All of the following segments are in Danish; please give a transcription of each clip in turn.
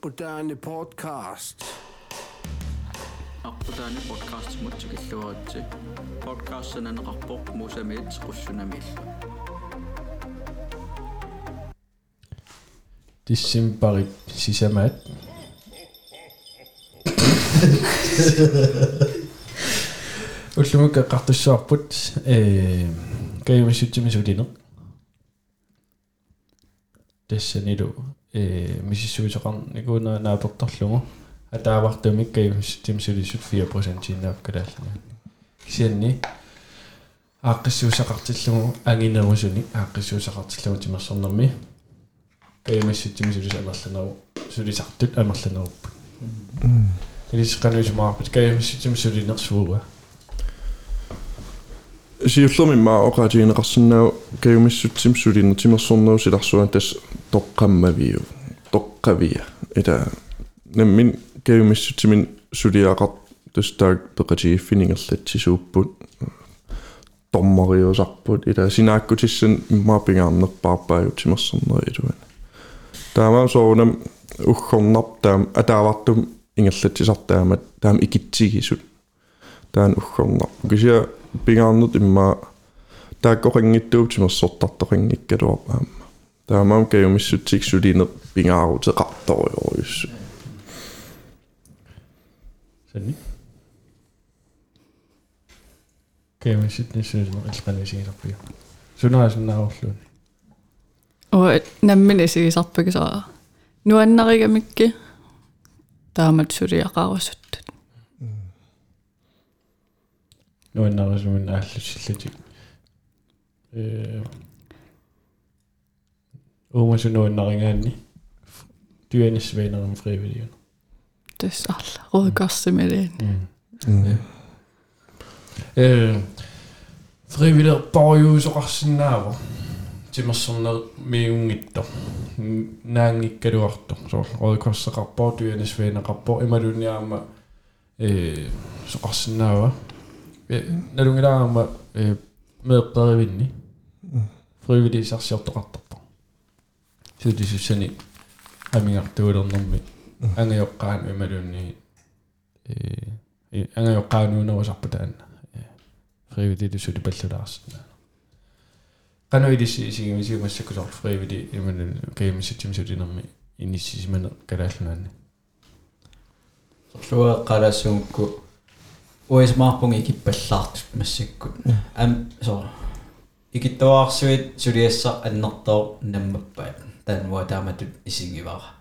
Arputaani podcast. арпутаани подкаст мутсикиллуаратси подкастсананеқарпоқ мусамиит қуссунамиилла тиссимпарит сисамаат уллумука қартуссуарпут э каимассутсимисулинеқ тассанилу э миссисуутеқарникуна наапертарлугу атаавартумик кайимс тимсулисут 4% иннаапкалааллани кисианни ааққиссуусақартиллугу агинерусуни ааққиссуусақартиллугу тимерсэрнэрми кайимассут тимсулис амерланеру сулисартут амерланеруппут илисеққануисмаарпут кайимассут тимсулинерсууа сиуллерми оqaатигинеқарсинаа каюмиссутсим сулинер тимерсорнеру силарсуан тас тоққаммавиу тоққавия ита наммин каюмиссутсимин сулиақар тустаак пеқатигиффинингерлатсисууппут томмариусарпут ита синааккутиссан иммааппингаарнерпаарпаaju тимерсорнери илуан таамаа соонам уггорнар таам атаавартум ингерлатсисартаамат таам икитсигисут таан уггорнар кися пингаарнут имма тааккоқингиттууп тимерсортартоқингиккалуар аама таамаам каюмиссутсик сулинер пингаарутеқарториоруйуссу санни каимассутнссуусмеқ илқанисигисарпиа сунаасуннаарурлуни Og наммини сигисарпагисаа нуаннаригамикки таамат сулиақарусуттут нуаннарисумин ааллуссиллати э уумасунуаннаригаанни тюанисвейнерам фривилиун тас арла рудгорсимилиин э фривилер парюусоқарсинаава тимерсорнер миунгитто наангиккалуарто соор рудгорсеқарпоо тюанисвейнеқарпоо ималуниаама э соқарсинаава налунгилаарма меэптаривинни фривилисарсиортоқартарпа сутисуссани амигартуулернэрми ангиоққаан ималуунни э ангиоққаануунерусарпа таанна фривилисули паллулаарсна каноидиси сигимисиумассакусар фривили ималун каимиссатимсулинерми иниссисимане калааллунаанна сорлуа қалассуукку уисмаарпунги икиппаллаартут массаккут ам со икиттуаарсуит сулиассар аннертоо наммаппаат таануа тааматут исингивара.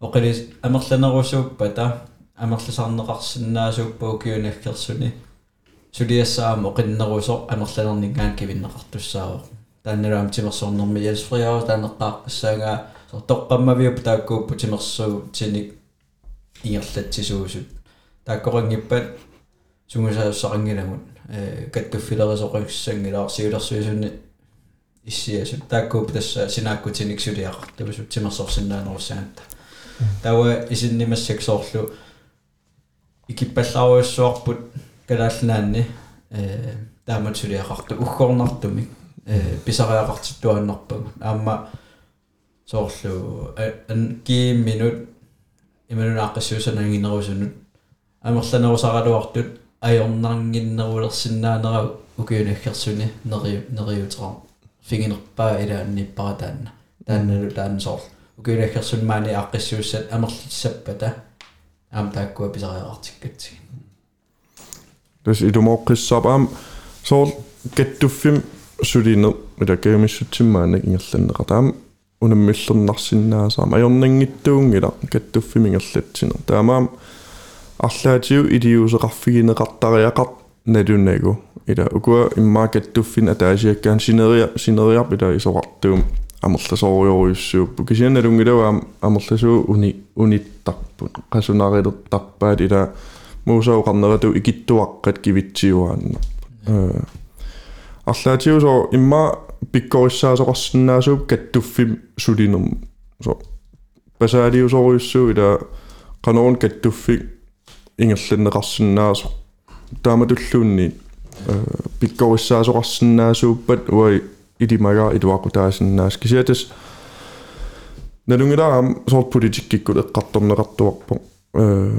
Оқилис амерланерусууппата амерласаарнеқарсинаасууппуу киунаккерсуни сулиассаама оқиннерусо амерланернингаан кивиннеқартуссаавоо таанналаам тимерсорнэрми ялсфриаус таанеққааққассаангаа со тоққаммавиуп тааккууппу тимерсуу тиник ингерлатсисуусут тааккорингиппат сунгусаассақангиламут э каттуффилерисоқиуссангилаар сиулерсуисунни иссиасут тааккууп тасса синааккутиник сулиақартусут тимерсорсинаанеруссаанта тауа исиннимассаксоорлу икиппаллааруйссуарпут калааллаанни э таамат сулиақарту уггорнартумик э писариақартиттуаннарпагу аама соорлу ан ким минут ималунааққиссуусанаангинерусунут амерланерусаралуартут ajornarnginnerulерсинаанера укиунаггерсуни нериу нериутера фигинерпаа илаанниппара таанна таанналу тааннсоор укиунаггерсун маани ааққиссууссат амерлиссаппата аам тааккуа писариақартиккатсиг тас илумооққиссаапаам соор каттуффим сулинер илакаамиссутсиммаанак ингерланнеqa таам унаммиллернарсинаасаама ajornanngittuungila каттуффимингерлатсинер таамаам арлаатиу илиусеқарфигинеқартариақар налунагу ила укуа иммаакаттуффин атаасиаккаан синериа синериарп ила исоқартуум амерласоориоруйуссууппу кисианалунгилауаам амерласуу уни униттарпут қасунарилертарпаат ила муусауқарнерату икиттуаққат кивитсиуаанна э арлаатиу со имма пиккориссаасоқарсинаасууп каттуффим сулинерм со пасаалиусоруйуссуу ила канаон каттуффик ингерланнеқарсинаасо тааматуллуунни э пиккориссаасоқарсинаасууппат уай илимага илуақутаасиннаас кисиатас налунгилаам сорт политиккиккут эққарторнеқартуарпо э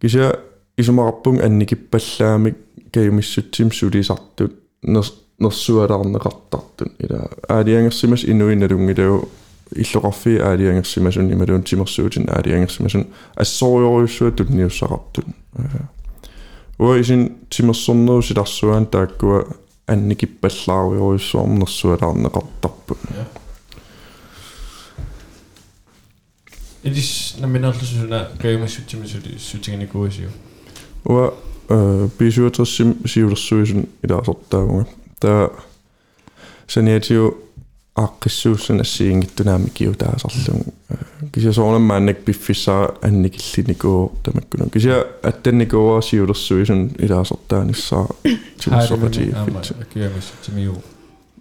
кися исумараппун анникиппаллаамик каюмиссутсим сулисартут нерс нерсуалаарнеқартартут ила аалиангерсимас инуи налунгилау иллоқарфи аалиангерсимасун ималуун тимерсуутин аалиангерсимасун ассориориуссуа тунниуссақартут уа исин тимерсорнерусиларсуаан тааккуа анникиппаллаариориуссуарм нерсуалаарнеқартарпут Edis naminarlusuna kayumassuttimisuli sutiginikkuasiu. уа э бисуатерсим сиулерсуисун илаасортаагунга таа саниатиу ааққиссууссана ассиингиттунаами киу таасарлугу кисасоорнаммааннак пиффиссаа анникиллиникуу тамаккуну кися аттанникуа сиулерсуисун илаасортааниссаа тимсопати kayumassutimiu.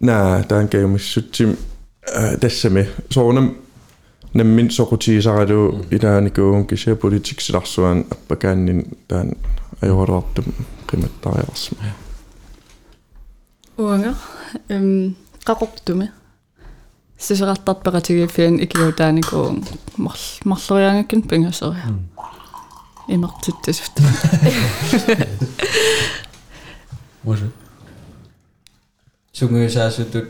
наа таан каюмиссутсим тассами соорнам наммин сокутиисаралу илааникуун кися политиксиларсуан аппакааннин таан ajorlaartum qimattariarsma уанга эм qaqortumi сисеқартарпеқатигиффиан икиутааникуун марл марлуяангаккин пингасериа имертиттасут Може. сунгуисаасутут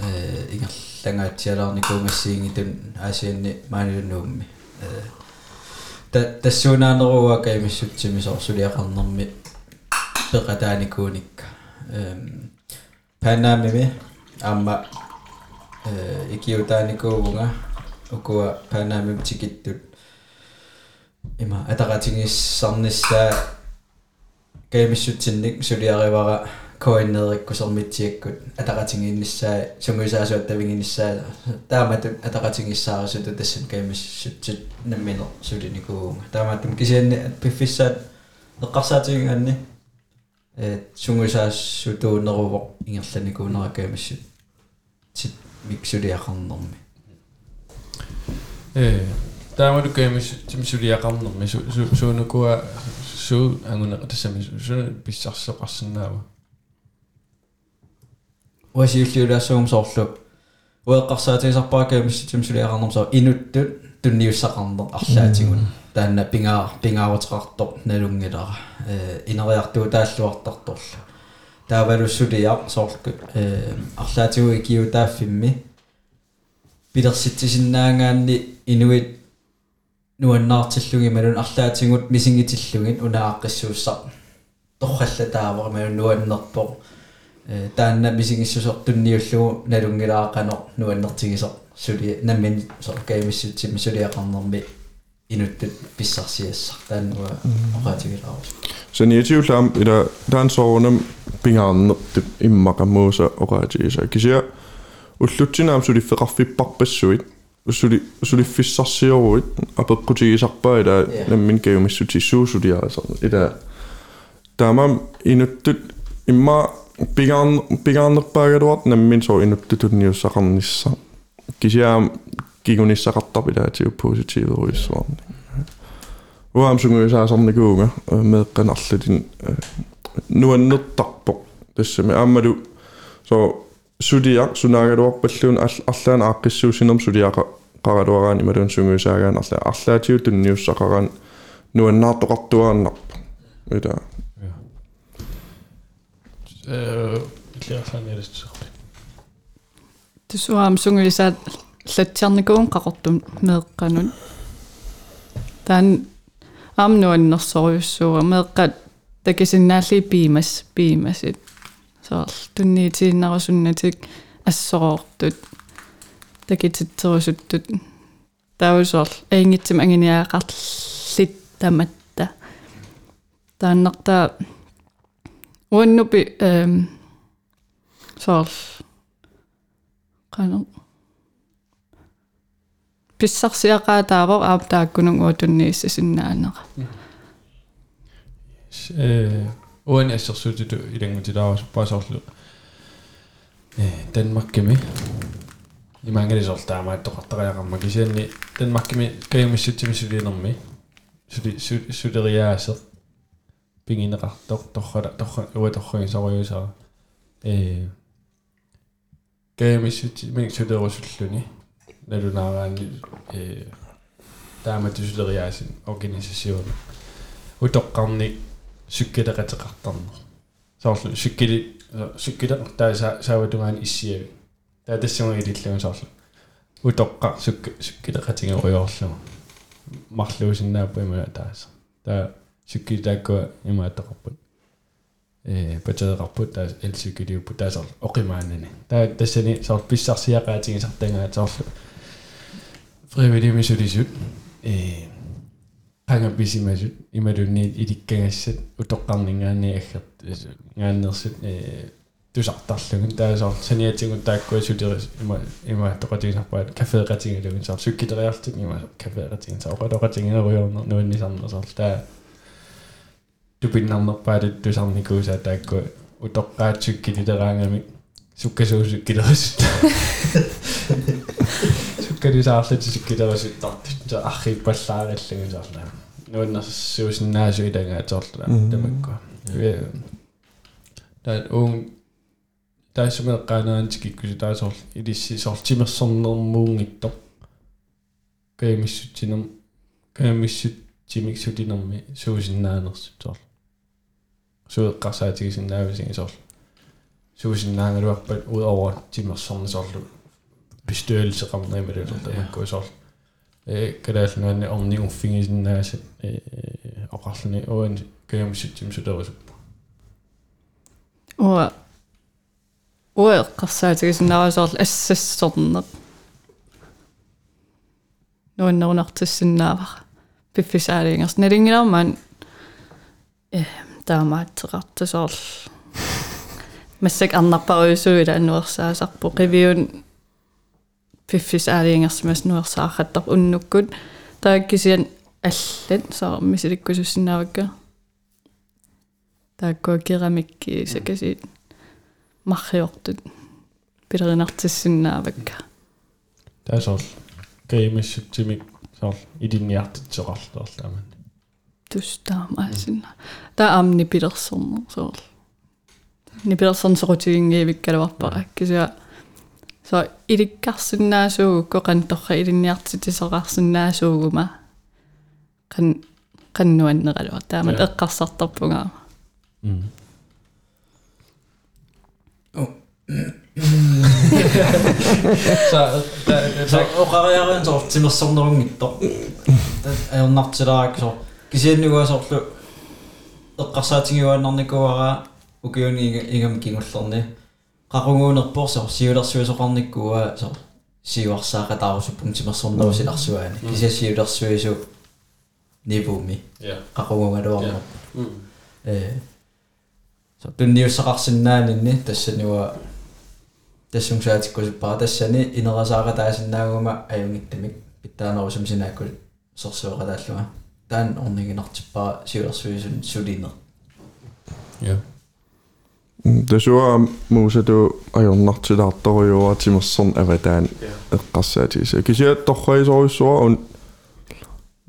э ингерлангаатсиалаарникуунгассиингитун аасианни маанилунуумми э та тассуунаанеруа каймиссутсимисор сулиақарнэрми пеқатааникууникка эм панаамими аама э икиутааникуувнга укуа панаамим тикиттут има атақатингиссарниссаа каймиссутсинник сулиаривара коиннериккусэрмитсиаккут атақатингиинниссаа сунгуисаасуаттавингиниссаа тааматут атақатингиссаарасуту тассан каймиссутсит намминер сулиникуунга таамааттум кисианни пиффиссаат эққарсаатигингаанни э сунгуисаассутуунерувоқ ингерланикуунера каймиссут сит миксулиақарнэрми э таамалу кэмис тимсулиақарнэрми суунукуа суу ангуна тассами суна писсарсеқарсинаава уасииллиулаассагум соорлуп уэққарсаатигисарпаа кэмис тимсулиақарнэрмсаа инуттут тунниуссақарнер арлаатигун таанна пингаа пингааутеқартор налунгилара э инериартуу тааллуартарторла таавалуссулиа соорлку э арлаатигу икиутааффимми пилерситсисиннаангаанни инуит нуаннаартиллуги малун арлаатингут мисингитиллугин унааққиссууссар торралла таавар малун нуаннерпо э таанна мисингиссусер тунниуллугу налунгилаақано нуаннертигисер сули наммин сор каймиссутсими сулиақарнерми инуттут писсарсиассар тааннуа оqaатигилаарус саниатиулаам ила таан соорнам пингаарнертут иммақаммууса оqaатигиса кisia уллутсинаам сулиффеқарфиппарпассуит уссули сулиффиссарсиоруит апеққутигисарпаа ила наммин каюмиссутиссуусулиарасар ила таамам инуттут имма пигаан пигаанерпаагалуарт наммин соо инуттутунниуссақарнisса кисиаам кигуниссақартар илаатиу поситиверуиссуарни уаам сунгуисаасарникуунга меэққанарлутин нуаннертарпо тассами аамалу соо сулиақ сунаагалуарпаллуун арлаан ааққиссуусинерм сулиақа қаралуараани малуун сунгуисаагаан арла арлаатиу тунниуссақаран нуаннаартоқартуааннарпа ита Э иллиарсааниалассерли. тусуаам сунгуисаат латсиарникуун qaqortum меэққанун таан аамнуаннерсориуссууа меэққат такисиннаалли пимас пимасит соор тунниитииннарусуннатик ассороортут такититсерусуттут таусоор аингитсим ангиниаақарлит таматта тааннартаа уаннупи эм соор qanu писсарсиақаа таавор аап тааккунун уутуннииссасиннаанера Э уани ассерсуутиту илангутилаарусуппаасоорлу э данмаркими имангалисоор таамаат тоқартариақарма кисианни данмаркими каимассутсимисулиинерми сули сулериаасер пингинеқартоқ торрала торра уа торраги сориусаа э каимассутсимик сулерусуллуни налунаараани э тааматусулериаасин организасиуна утоққарник суккилеқатеқартарна соорлу суккили суккилеқартаа сааватугаани иссиави таатассума илиллугу соорлу утоққа сукки суккилеқатиге уйоорлума марлуусиннааппа има тааса. Таа суккилааккуа има атоқарпут э пачаеқарпут таа элсуккилиуппу таасар оқимаанани таа тассани соор писсарсиақаатигисартангаатаарлу фривилимисулисут э панга бисимасут ималунни иликкагассат утоққарнингаани аггерт гааннерсут э тусартарлугун таасоор саниатигут тааккуа сулерис има има тоқатигисарпаат кафеэқатигалугун саар суккилериартик има кафеэқатигин саоқалоқатигинеруйорнер нуаннисарнерсаар таа тупиннарнерпаалут тусарникуусаа тааккуа утоққаатсуккилилераангами суккасуусуккилерисут уккалисаарлати сиккилерис тартта ахиппаллаариллангисаарла нуаннерсуусиннаасуилангаатерлуна тамаккуа таа уун таасумэ канаантикиккуси таасоор илисси сортимерсэрнэрмуунгитто каимиссутсинер каимиссутсимиксутинерми суусиннаанерсуттоор суэккасаатигисиннаависигисоор суусиннаангалуарпат уд over тимерсэрнисорлу bestyrelseqarnerimilut tamakkuusor э калаалнуанни орниуффигисиннаасат э оқарлуни уан каамиссутсим сулерусуппа уа уа қарсаатигисиннаавасоор ассассорнеқ нуаннерунартиссиннаавара пиффисаалингерс налингилармаан э таамаатеқартасоор массак арнарпаруйсуила аннуерсаасарпу қивиун пиффис аалиингерсимас нуерсаахаттар уннуккут тааккисиан аллат саармисиликкусуссинаавакка тааккуа керамикки сакасиит марриортут пилеринартиссинаавакка таасоорл каимассутсимик саарл илинниартитсеқарлуарлааман тустаамаасинна таа амни пилерсэрнер саарл нипилерсэрнсерутигингиивиккалуарпара кисиа сорутигингиивиккалуарпара кисуа så иликкарсинаасуугу коқан торра илинниартитисеқарсинаасуугума қан қаннуаннералуа таамат эққарсартарпунгаа са så oqariarin sor timersorneruнгittor ajornartilarak sor kisiannuga sorlu eqqarsaatigiuannarnikuara ukiuni ingam kingullerni qaqunguunerpor sor siulersuisoqarnikkua sor siuarsaaqataarusuppum timersornerusilarsuaani kisia siulersuisu nivumi ja qaqungungaluarner э så tunniussaqarsinnaaninni tassanua тассумсаатиккусуппара тассани инерасаара таасиннаагума аюнгиттамик питтааnerusum синааккул сорсуоqataаллуга таан орнигинартиппара сиулерсуисун сулинер ja тасуа муусату ажорнартилаарторюа тимерсэрн аватаан эққарсаатигисаа кисиатторхаисоруссуа ун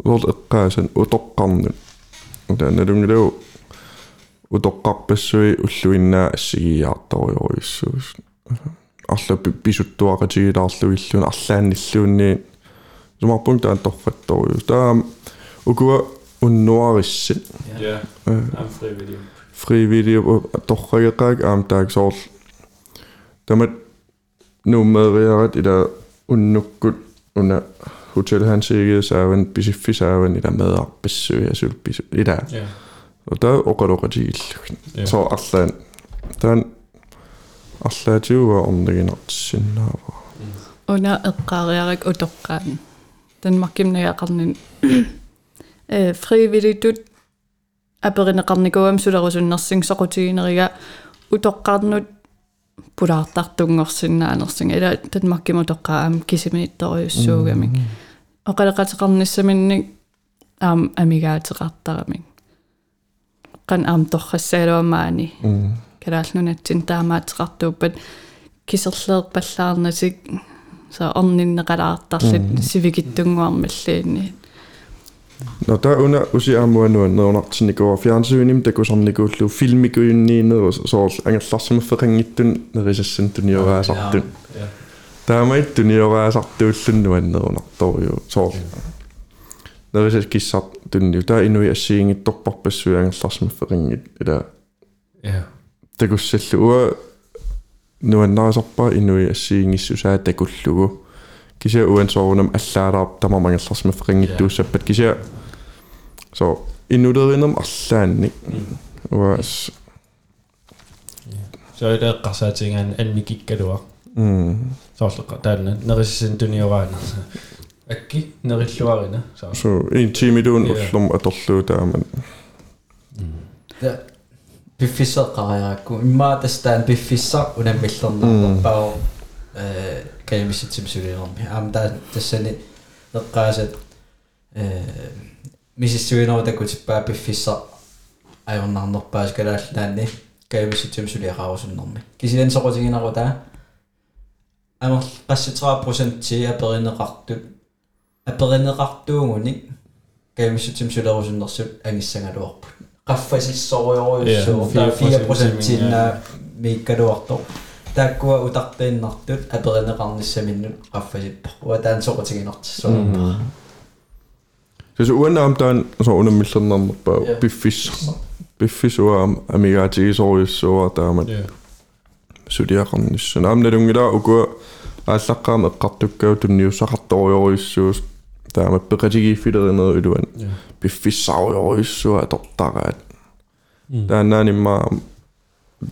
лол эққаасан утоққарнут таналунгилау утоққарпассуи уллуиннаа ассигиаарторюруйссуус арлу писуттуақатигилаарлуиллуун арлаанниллуунни сумарпунг таан торфатторюус таа укуа уннуариссит я амфривилиум frivillige torragеqaak aam taak soorl tamat nuummeeriarat ila unnukkut una hotel hansiige saavan pisiffi saavan ila medarpissui asul pisu ila ja og der oqaloqatigillu Ja. so arlaan taan арлаатиуа орнагинартсиннаава уна эққаариарак утоққаан танмаркимнагаақарнин э фривилитут аперинеқарникуам сулерусуннерсин соқутигинерига утоққарнут пулаартартунгорсиннаанерсинга ила танмаркиму тоққаам кисимиитторюссуугамик оқалеқатеқарниссаминник аам амигаатеқартарамик қан аам торрассаалуамаани калаалнунатсин таамаатеқартууппат кисерлеерпаллаарнасик са орниннеқалаартарлит сивигиттунгуармаллиинни no der under usi amuanuan neunartinnikua fjernsynnim takusarnikuullu filmikuyunniineru soorl angerlarsimu feqangittun nerisassan tuniораасартун ja таамаит туниораасартууллуннуаннерунарториу соор нэрисэс киссар тунниу таа инуи ассиингитторпарпассуянгерларсмаффеқингит ила Ja. такуссаллу уа нуаннаасарпа инуи ассиингиссусаа такуллугу кися уан соорунам аллаалаар тамамангерларсмаффеқингиттууссаппат кися со иннулеринерм арлаанник уас Så er det qasaatigaan annikikkaluaq м soorleqa taanna nerissin tuniораана akki nerilluarina so so en timidun Ja. ullum atorluu taaman пиффиссеққариаракку иммаа тастаан пиффиссар унаммиллернерпаа э каямисситсимсулиерми аама таа тассани неққаасат э мисиссуинера такутиппаа пиффиссар ajornarnerpaas kalaallanaanni каямисситсимсулиақарусуннэрми кисилан соқутигинару таа амер qassitera процентти аперинеқартут аперинеқартуугуник каямисситсимсулерусуннэрсут ангиссангалуарпут qaffasissoruйоруйуссуу Ja, таа 4 4% процентинна миккалуартор тааккуа утартииннартут аперинеқарниссаминнут qaffasippa уа таан соқутигинартиссуарпа så uanam taan so unamillernernerpaa Ja. piffis piffis uam amigaatigisoruissuua taamat ja suliaqarnissun aamnalungila ukua аассаққаама эққартуккау тунниуссақарторуйоруйуссуус тааmat пеқатигииффилеринеру илуан ja пиффиссааруйоруйуссуа тортараат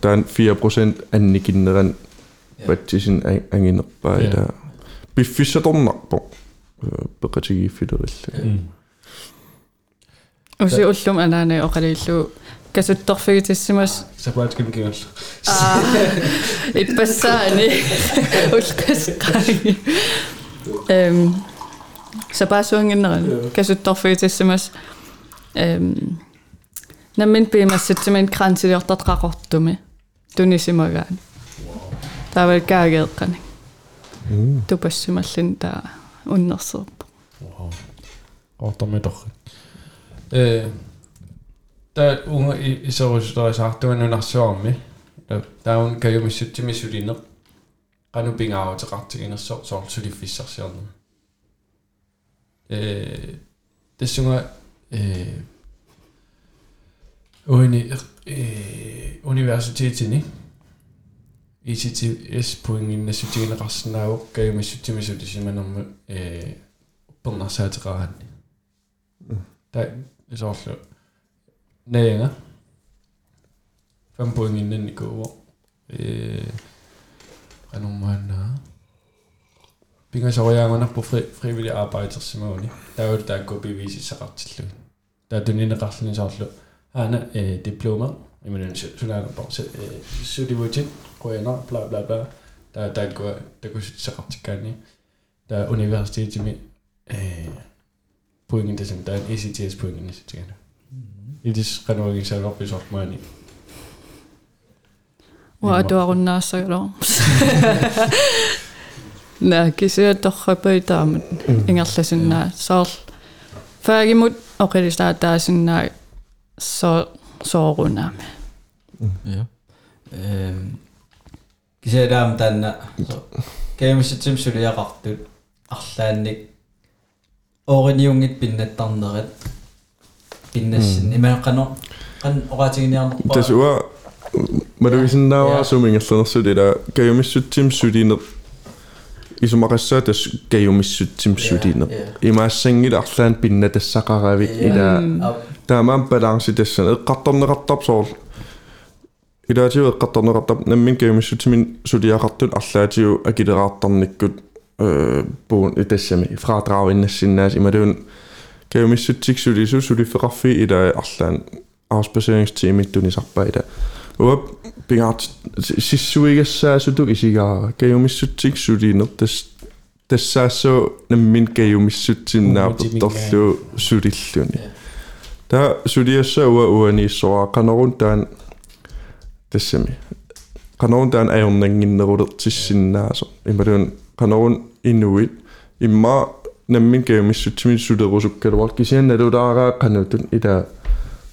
таанаанимма таан 4% анникиннеран патсисин ангинерпаа Ja. ила пиффиссаторнарпо пеқатигииффилерилла Usi ullum anaane oqalillu kasuttorfigitissimas sapaatkim kiulla ipassaani ulqasqaani эм сапаасуангиннеран касутторфигитиссимас эм наммин пимассатсимин крансилиортартақартуми тунисимагаан таавал каагеэққани тупассималлин таа уннерсерпа ортормиторri э та унга исорусуторисаартуаннунарсуарми таун каюмиссутсимисулинеқ qanu pingaavutiqartiginerso soor suliffissarsiornum э тэсунга øh, universitetin, ikke? ECTS-poengin sutiinerarsinauk kaimassutimisut isimanermu э uppernarsaateqaranni ta isoorlu naanga fem poengin nanni kuuvo э qanormaannaa pingasoriaangunarpu fri frivillig arbejdersimauni taut taakku bevisissaqartillu taatuninneqarlunisaarlu anak eh, diploma Kemudian sudah nampak Sudah wujud Kau enak bla bla bla. Der er gået Der kunne så optikker ni Der er universitet til mig Poengen det som Der er en ECTS poengen mhm. i sit gerne Ini kan orang yang saya lakukan sok mana Wah, ada orang nasi lor. Nah, kisah tak apa itu amat. Ingatlah sana. Soal, faham mut, oke di sana sana имаассангил арлаан пинна тассақаравит ила таамаам баланси тассан эққарторнеқартарп соор илаатиу эққарторнеқартарп наммин каюмиссутсимин сулиақартут арлаатиу акилераартарниккут э буун итассами фрадрауиннассиннаас ималуун каюмиссутсик сулису сулиффеқарфи ила арлаан afspaceringsteamit tunisarpa ila uа пингаат сиссуигассаасутук исигаа каюмиссутсик сулинер тас тассаассу наммин каюмиссутсиннааперторлу сулиллуни та сулиасса уа уанииссоа канерун таан тассами канерун таан аернангиннерулертиссиннаасо ималуун канерун инуит имма наммин каюмиссутсимин сулерусуккалуар кисианналулаараа канутун ила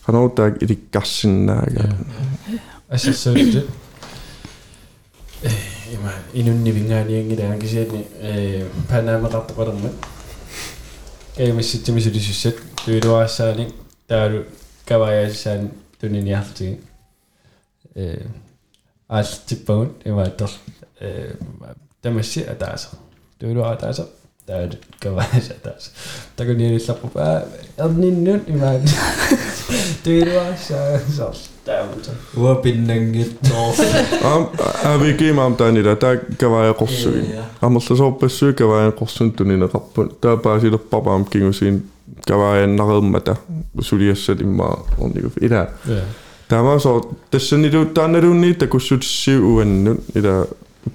канерутаак иликкарсиннаага ассассаутит има инуннивингаалиангилаа кисиани э панамеқартоқалермат каимисситсимисулисуссат туилуаассаани таалу каваяассаани туниниартиги э аалтиппагут имааттор э тамасси атааса туилуаа атааса таалу каваяас атааса такуниилилларпу аа эрниннут имаат туилуаассаа сорс таамута уапиннангиттоо Am avigi mam tanila ta kavaya qorsugi. Ammerlasorpassu kavaya qorsun tunineqarpun. Ta paasilerparpaam kingusiin kavayannareemmata suliassat каварианнареуммата сулиассат имма орникуф ила тамасо тассанилууттаарналуунни такуссутиссиу уаннут ила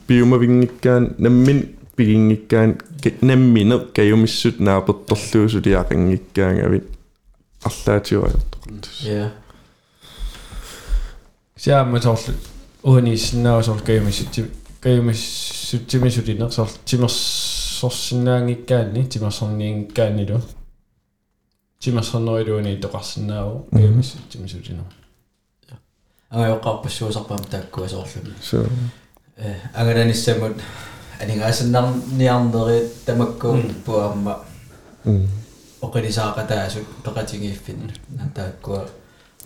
пиумавингиккаан наммин пигингиккаан наммине каюмиссут наапертарлуу сулиақангиккаангавит арлаатиуаёртоқат я сяамматорлу уунисиннаасор каюмиссутти каюмиссуттимисулинер сор тимерсорсиннаангиккаанни тимерсорниингиккааннилу timersorsinnaangikkaanni timersorniingikkaannilu timersorneriluuni toqarsinnaavu kayumissuttimisuliner ангайоққарпассуусарпаам тааккуасоорлуми So э агананиссамут анигаасаннарниарнери тамаккуун пуаамма mm. оқилисаақатаасут пеқатингииффин тааккуа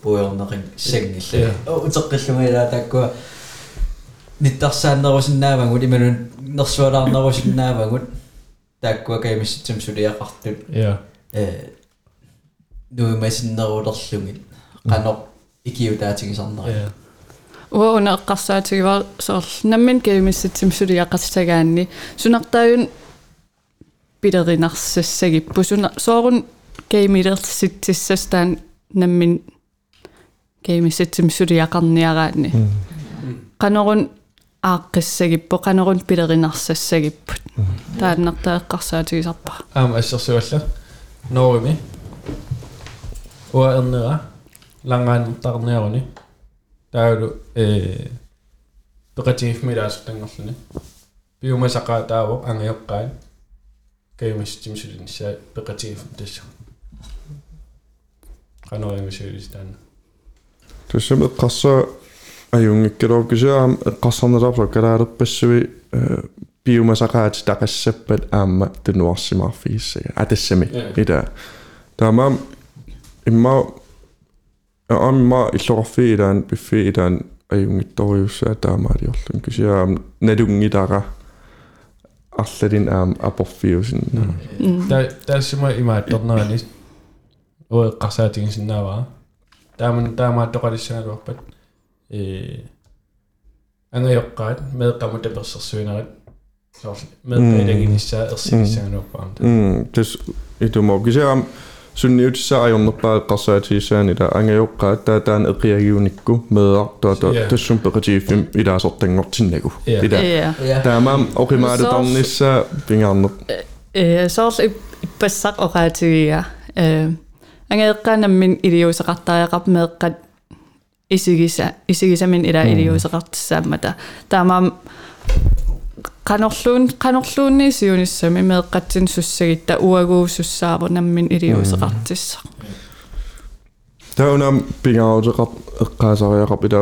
пуйорнеқин сангилла Ja. утеққиллумилаа тааккуа ниттарсааннерусиннаавагут иманун нерсуалаарнерусиннаавагут тааккуа каймисситсам сулиақартут ja э нуимасиннерулерлугит қанор икиутаатигисарнери ja уауна эққарсаатигиваа соор наммин кеимисситсим сулиаққартагаанни сунартааюн пилеринарсассагиппу суна соорун кеимилерситсиссастаан наммин кеимисситсим сулиақарниараанни канорун ааққиссагиппо канорун пилеринарсассагиппут тааннартаэққарсаатигисарпа aam ассерсуалла норими уаернера лангааннтарниарни таалу э пекатигифмилаасутангерлуни пиумасақаа таавоқ ангиоққаан каймассимсулинсаа пекатигифм тасса каноримисуулистаан тусэмэ қасса аюнгиккилооккисаам эққарсарнелаарфа калаалерпассуи пиумасақаати тақассаппат аама тунуарсимаарфигиссага атассами ида таамаам imma aamma illorfi ilaan biffi ilaan ajungittoriussaa taamaaliorlun kisia nalungitara арлалин аам апорфиусинна та тассима имаатторнерани уэққарсаатигисиннааваа тааман таамааттоқалиссагалуарпат э ангайоққаат меэққаму таперсерсуинерат соор меэққилагиниссаа ерсигиссагалуарпаам м тэс итумо кисиам sunniutissa ajornerpaa qarsaatissaani ila angajoqqaat taataan eqiagiunikku meear taata Ja. tassum peqatiiffim ilaasortangortinnagu Ja. ila ja taamaam oqimaalutarnissa pingaarneq э соорл иппассақ оқаатигиа э ангеэққаанаммин илиусеқартариақап меэққат исигиса исигисамин ила илиусеқартиссааммата таамаам qanorluun qanorluunni siunissami meeqqatsin sussagitta uaguussussaavornammin iliuiseqartissa таунам пингааутеқар эққаасариақар пила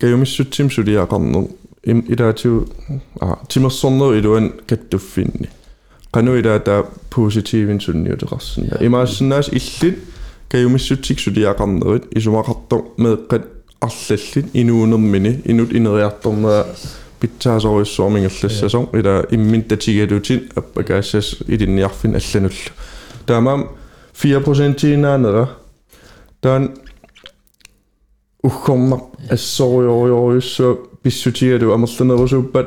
каюмиссутсим сулиақарнер им илаатиу а тимерсорнер илуан каттуффинни кану илаата позитивин сунниутеқарсинна имаассинаас иллит каюмиссутсик сулиақарнерит исумақартор меэққат арллаллит инуунермини инут инериарторнера imaassinnaas illit kayumissutsik suliaqarnerit isumaqartor meeqqat arlallit inuunermini inut ineriartornera pitsaasoriussuormingerlassasor ila immin tatigalutin appakaassas ilinniarfin allanullu taamaam 4% inaanera taan ukhormaq assoriorioriussa pissutigalu amerlanerusuuppat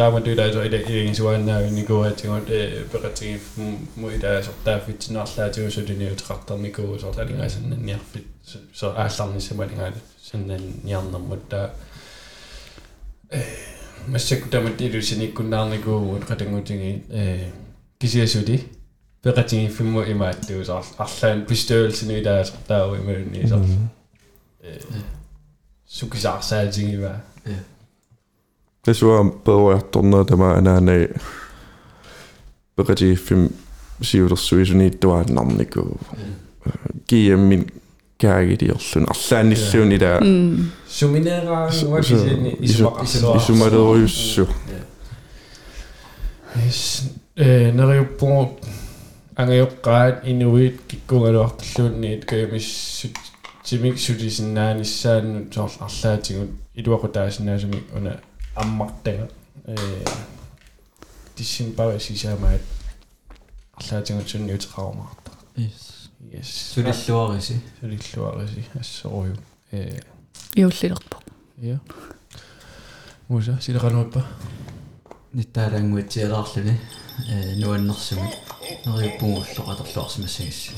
Tämä tyytäisö ensi niinku että on perätiin muita ja tämä vitsin alla että jos on nyt rattaa niinku så det är sen ja så är sanning sen vad det sen den janna mutta men så kunde man det sen inte kunde niinku och rätt en mm-hmm. ting eh kisiesudi perätiin fimmo i mat det så alla en bestörelse nu där så där i mun så eh sukisar så ting i vart Nessuam peruartorna tämä enää ne peräti fem sijoitussuisu niitä vaan namniku kiemmin kääkitiossun allaannissuun itä sumineraan uakisen isumaderuissu nerjuppu angajoqqaat inuit kikkungaluartilluun niit kajamissut timik sutisinnaanissaan sorlallaatigut iluaqutaasinnasumi una аммартага э тиссин павасисаамаат арлаатигут сунниутеқарумаарта Yes. yes Сулиллуариси. сулиллуариси ассорую э иуллилерпо я муса силеқануиппа Ниттаалангуатсиалаарлуни э нуаннэрсуми нериуппугуллоқаторлуарсимассагисси.